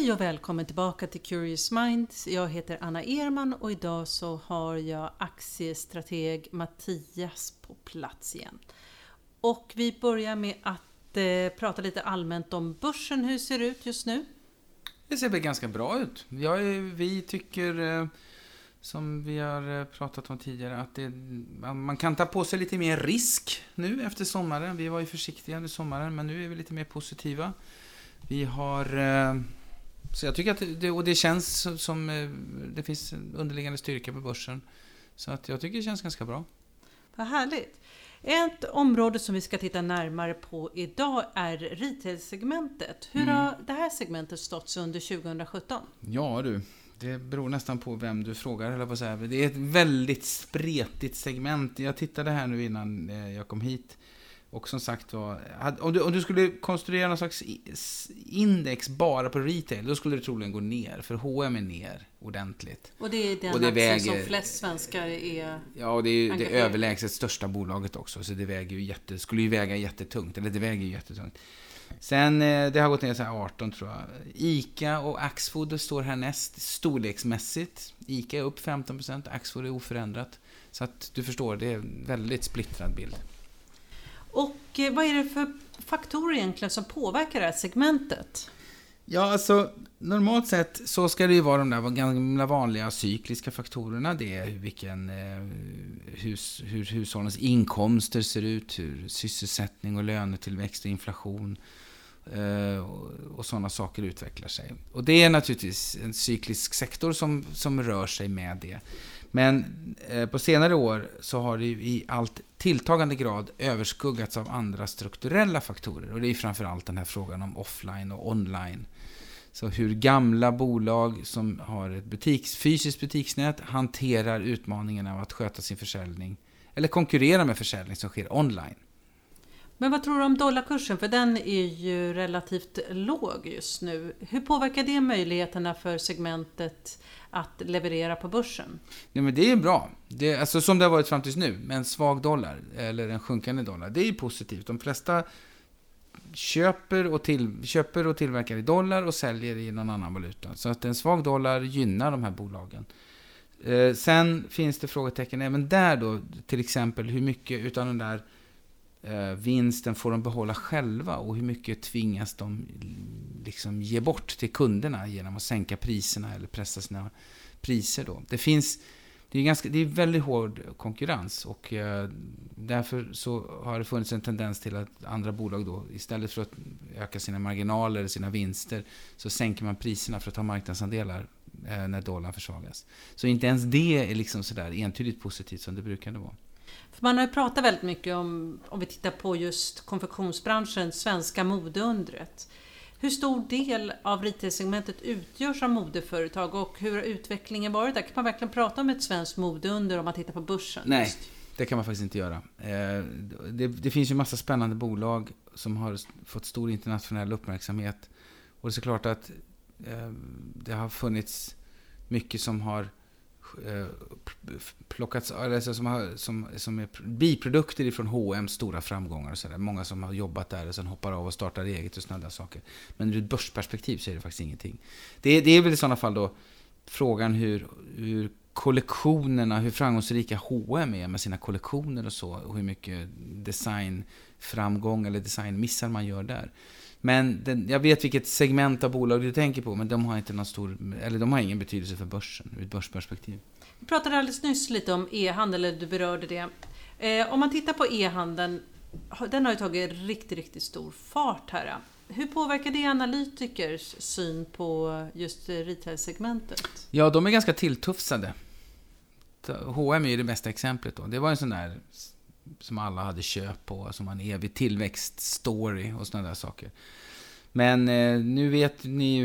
Hej och välkommen tillbaka till Curious Minds. Jag heter Anna Erman och idag så har jag aktiestrateg Mattias på plats igen. Och vi börjar med att eh, prata lite allmänt om börsen. Hur ser det ut just nu? Det ser väl ganska bra ut. Jag, vi tycker, eh, som vi har eh, pratat om tidigare, att det, man kan ta på sig lite mer risk nu efter sommaren. Vi var ju försiktiga under sommaren, men nu är vi lite mer positiva. Vi har eh, så jag tycker att det, och det känns som eh, det finns underliggande styrka på börsen. Så att jag tycker det känns ganska bra. Vad härligt. Ett område som vi ska titta närmare på idag är retail-segmentet. Hur mm. har det här segmentet stått sig under 2017? Ja du, det beror nästan på vem du frågar, eller på säga. Det är ett väldigt spretigt segment. Jag tittade här nu innan eh, jag kom hit. Och som sagt var, om du, om du skulle konstruera någon slags index bara på retail, då skulle det troligen gå ner. För H&M är ner ordentligt. Och det är den och det väger, som flest svenskar är Ja, och det är det överlägset största bolaget också. Så det väger ju jätte, skulle ju väga jättetungt. Eller det väger ju jättetungt. Sen, eh, det har gått ner så 18 tror jag. ICA och Axfood står härnäst storleksmässigt. ICA är upp 15%, Axfood är oförändrat. Så att du förstår, det är en väldigt splittrad bild. Och eh, vad är det för faktorer egentligen som påverkar det här segmentet? Ja, alltså normalt sett så ska det ju vara de där gamla vanliga cykliska faktorerna. Det är vilken, eh, hus, hur hushållens inkomster ser ut, hur sysselsättning och lönetillväxt och inflation Eh, och, sådana saker utvecklar sig. Och det är naturligtvis en cyklisk sektor som, som rör sig med det. Men eh, på senare år så har det i allt tilltagande grad överskuggats av andra strukturella faktorer. Och det är framförallt den här frågan om offline och online. Så hur gamla bolag som har ett butiks, fysiskt butiksnät hanterar utmaningen av att sköta sin försäljning eller konkurrera med försäljning som sker online. Men vad tror du om dollarkursen? För den är ju relativt låg just nu. Hur påverkar det möjligheterna för segmentet att leverera på börsen? Nej, men det är bra. Det, alltså, som det har varit fram tills nu, med en svag dollar, eller en sjunkande dollar. Det är positivt. De flesta köper och, till, köper och tillverkar i dollar och säljer i någon annan valuta. Så att en svag dollar gynnar de här bolagen. Eh, sen finns det frågetecken även där då, till exempel hur mycket utan den där Eh, vinsten får de behålla själva och hur mycket tvingas de liksom ge bort till kunderna genom att sänka priserna eller pressa sina priser. Då. Det finns det är, ganska, det är väldigt hård konkurrens och eh, därför så har det funnits en tendens till att andra bolag då istället för att öka sina marginaler, sina vinster, så sänker man priserna för att ta marknadsandelar eh, när dollarn försvagas. Så inte ens det är liksom sådär entydigt positivt som det brukade vara. För man har ju pratat väldigt mycket om, om vi tittar på just konfektionsbranschen, svenska modeundret. Hur stor del av retailsegmentet utgörs av modeföretag och hur har utvecklingen varit där? Kan man verkligen prata om ett svenskt modeunder om man tittar på börsen? Nej, just? det kan man faktiskt inte göra. Eh, det, det finns ju massa spännande bolag som har fått stor internationell uppmärksamhet. Och det är såklart att eh, det har funnits mycket som har Eh, plockats, alltså som, har, som, som är biprodukter ifrån H&M stora framgångar. Och sådär. Många som har jobbat där och sen hoppar av och startar eget och sådana saker. Men ur ett börsperspektiv så är det faktiskt ingenting. Det, det är väl i sådana fall då frågan hur, hur kollektionerna, hur framgångsrika H&M är med sina kollektioner och så. Och hur mycket designframgång eller designmissar man gör där. Men den, jag vet vilket segment av bolag du tänker på, men de har inte någon stor, eller de har ingen betydelse för börsen ur ett börsperspektiv. Vi pratade alldeles nyss lite om e-handel, eller du berörde det. Eh, om man tittar på e-handeln, den har ju tagit riktigt, riktigt stor fart här. Hur påverkar det analytikers syn på just retail-segmentet? Ja, de är ganska tilltufsade. H&M är ju det bästa exemplet då. Det var en sån där som alla hade köp på, som var en evig tillväxtstory och sådana där saker. Men eh, nu vet ni,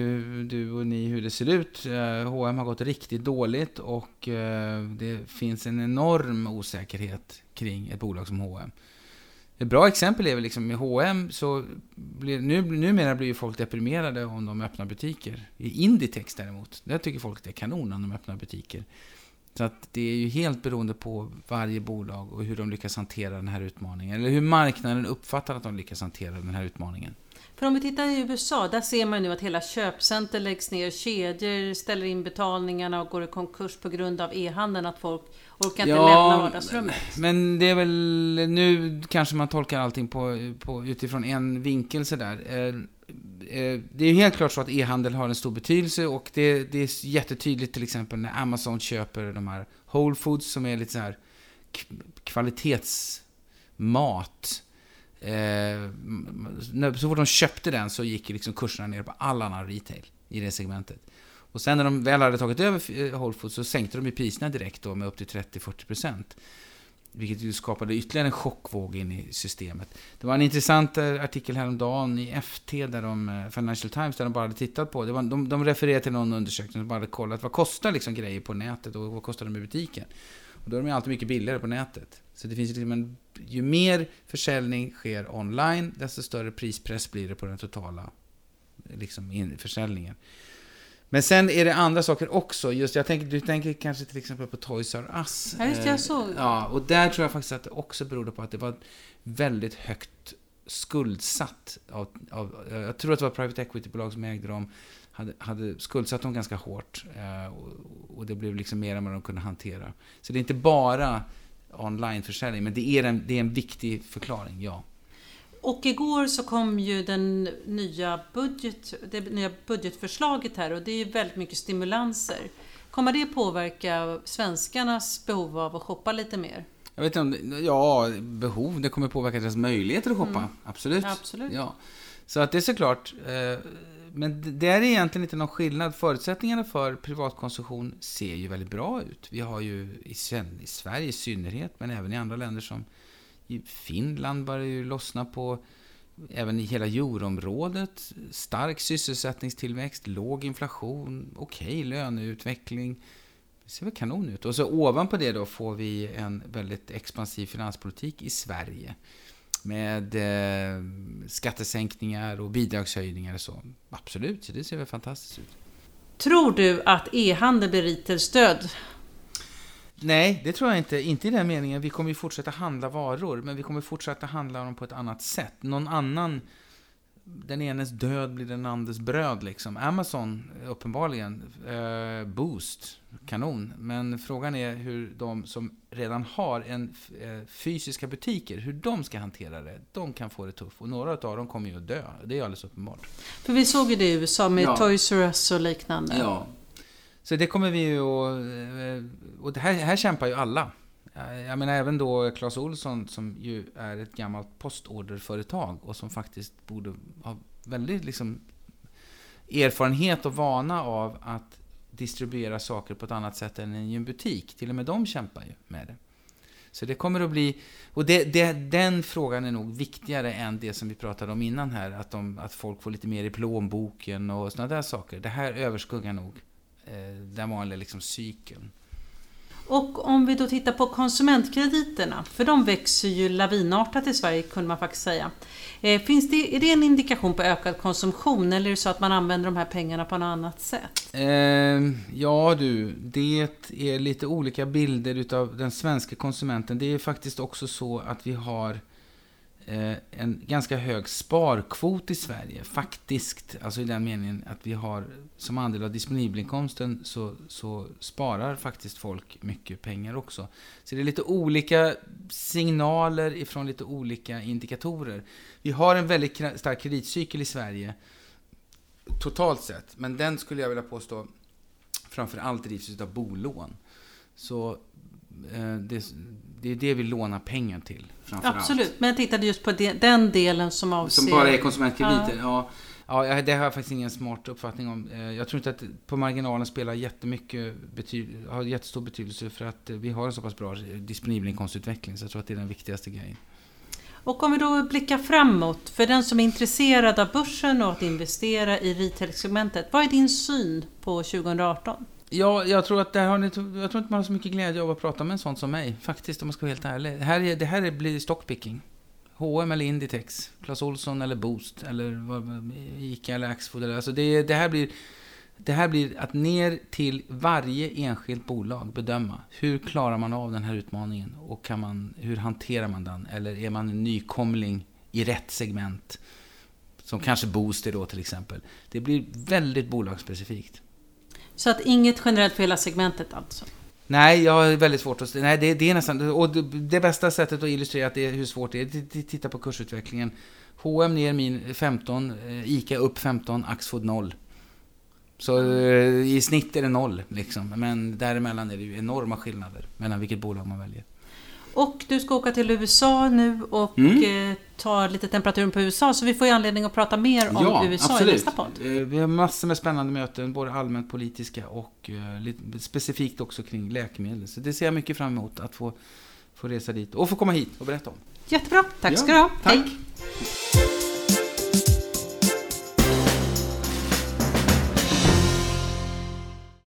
du och ni, hur det ser ut. Eh, H&M har gått riktigt dåligt och eh, det finns en enorm osäkerhet kring ett bolag som H&M. Ett bra exempel är väl liksom med H&M så blir, nu, numera blir ju folk deprimerade om de öppnar butiker. I Inditex däremot, där tycker folk det är kanon om de öppnar butiker. Så att det är ju helt beroende på varje bolag och hur de lyckas hantera den här utmaningen. Eller hur marknaden uppfattar att de lyckas hantera den här utmaningen. För om vi tittar i USA, där ser man nu att hela köpcenter läggs ner, kedjor ställer in betalningarna och går i konkurs på grund av e-handeln, att folk orkar inte ja, lämna vardagsrummet. Men det är väl, nu kanske man tolkar allting på, på, utifrån en vinkel sådär. Eh, det är helt klart så att e-handel har en stor betydelse och det, det är jättetydligt till exempel när Amazon köper de här Whole Foods som är lite så här kvalitetsmat Eh, så fort de köpte den så gick liksom kurserna ner på all annan retail i det segmentet. Och sen när de väl hade tagit över eh, Whole Foods så sänkte de ju priserna direkt då med upp till 30-40%. Vilket ju skapade ytterligare en chockvåg in i systemet. Det var en intressant eh, artikel häromdagen i FT, där de, eh, Financial Times, där de bara hade tittat på, det var, de, de refererade till någon undersökning som bara hade kollat vad kostar liksom grejer på nätet och vad kostar de i butiken. Och då är de ju alltid mycket billigare på nätet. Så det finns liksom en, ju mer försäljning sker online, desto större prispress blir det på den totala liksom, in, försäljningen. Men sen är det andra saker också. Just, jag tänker, du tänker kanske till exempel på Toys R Us. Ja, just jag såg. Ja, och där tror jag faktiskt att det också berodde på att det var väldigt högt skuldsatt. Av, av, jag tror att det var private equity-bolag som ägde dem hade, hade skuldsatt dem ganska hårt. Eh, och, och, det blev liksom mer än vad de kunde hantera. Så det är inte bara onlineförsäljning, men det är, en, det är en viktig förklaring, ja. Och igår så kom ju den nya budget, det nya budgetförslaget här och det är väldigt mycket stimulanser. Kommer det påverka svenskarnas behov av att shoppa lite mer? Jag vet inte om, ja, behov, det kommer påverka deras möjligheter att shoppa. Mm. Absolut. Absolut. Ja. Så att det är såklart, eh, men det är egentligen inte någon skillnad. Förutsättningarna för privatkonsumtion ser ju väldigt bra ut. Vi har ju i, i Sverige i synnerhet, men även i andra länder som i Finland börjar ju lossna på även i hela euroområdet. Stark sysselsättningstillväxt, låg inflation, okej okay, löneutveckling. Det ser väl kanon ut. Och så ovanpå det då får vi en väldigt expansiv finanspolitik i Sverige med eh, skattesänkningar och bidragshöjningar och så. Absolut, det ser väl fantastiskt ut. Tror du att e-handel blir stöd Nej, det tror jag inte. Inte i den meningen. Vi kommer ju fortsätta handla varor, men vi kommer fortsätta handla dem på ett annat sätt. Någon annan den enes död blir den andres bröd liksom. Amazon, uppenbarligen. Eh, boost, kanon. Men frågan är hur de som redan har en eh, fysiska butiker, hur de ska hantera det. De kan få det tufft. Och några av dem kommer ju att dö. Det är alldeles uppenbart. För vi såg ju det i USA med ja. Toys R Us och liknande. Ja. Så det kommer vi ju att... Eh, och det här, här kämpar ju alla. Eh, jag menar även då Clas Olsson som ju är ett gammalt postorderföretag och som faktiskt borde ha väldigt liksom erfarenhet och vana av att distribuera saker på ett annat sätt än i en butik. Till och med de kämpar ju med det. Så det kommer att bli... Och det, det, den frågan är nog viktigare än det som vi pratade om innan här. Att, de, att folk får lite mer i plånboken och sådana där saker. Det här överskuggar nog den vanliga liksom, cykeln. Och om vi då tittar på konsumentkrediterna, för de växer ju lavinartat i Sverige kunde man faktiskt säga. Eh, finns det, är det en indikation på ökad konsumtion eller är det så att man använder de här pengarna på något annat sätt? Eh, ja du, det är lite olika bilder utav den svenska konsumenten. Det är faktiskt också så att vi har Eh, en ganska hög sparkvot i Sverige. Faktiskt, alltså i den meningen att vi har som andel av disponibelinkomsten så, så sparar faktiskt folk mycket pengar också. Så det är lite olika signaler ifrån lite olika indikatorer. Vi har en väldigt stark kreditcykel i Sverige totalt sett, men den skulle jag vilja påstå framför allt drivs av bolån. Så eh, det, det är det vi lånar pengar till. Absolut, men jag tittade just på den delen som avser... Som bara är konsumentkrediter. Ja. Ja, ja, det har jag faktiskt ingen smart uppfattning om. Eh, jag tror inte att på marginalen spelar jättemycket bety- har jättestor betydelse för att vi har en så pass bra disponibel inkomstutveckling. Så jag tror att det är den viktigaste grejen. Och om vi då blickar framåt, för den som är intresserad av börsen och att investera i retail-segmentet, vad är din syn på 2018? Ja, jag tror att det har ni, jag tror inte man har så mycket glädje av att prata med en sån som mig. Faktiskt, om man ska vara helt ärlig. Det här, är, det här blir stockpicking. H&M eller Inditex, Clas Ohlson eller Boost, eller Ica eller Axfood. Alltså det, det, här blir, det här blir att ner till varje enskilt bolag bedöma. Hur klarar man av den här utmaningen? Och kan man, hur hanterar man den? Eller är man en nykomling i rätt segment? Som kanske Booster då till exempel. Det blir väldigt bolagsspecifikt. Så att inget generellt för hela segmentet alltså? Nej, jag har väldigt svårt att... Nej, det, det är nästan... Och det, det, bästa sättet att illustrera att det hur svårt det är, det titta på kursutvecklingen. H&M ner min 15, eh, ICA upp 15, Axfood 0. Så eh, i snitt är det noll, liksom. Men däremellan är det ju enorma skillnader mellan vilket bolag man väljer. Och du ska åka till USA nu och mm. Eh, ta lite temperaturen på USA, så vi får ju anledning att prata mer om ja, USA absolut. i nästa podd. Vi har massor med spännande möten, både allmänt politiska och lite specifikt också kring läkemedel. Så det ser jag mycket fram emot, att få, få resa dit och få komma hit och berätta om. Jättebra, tack ska du ha. Tack. Hej.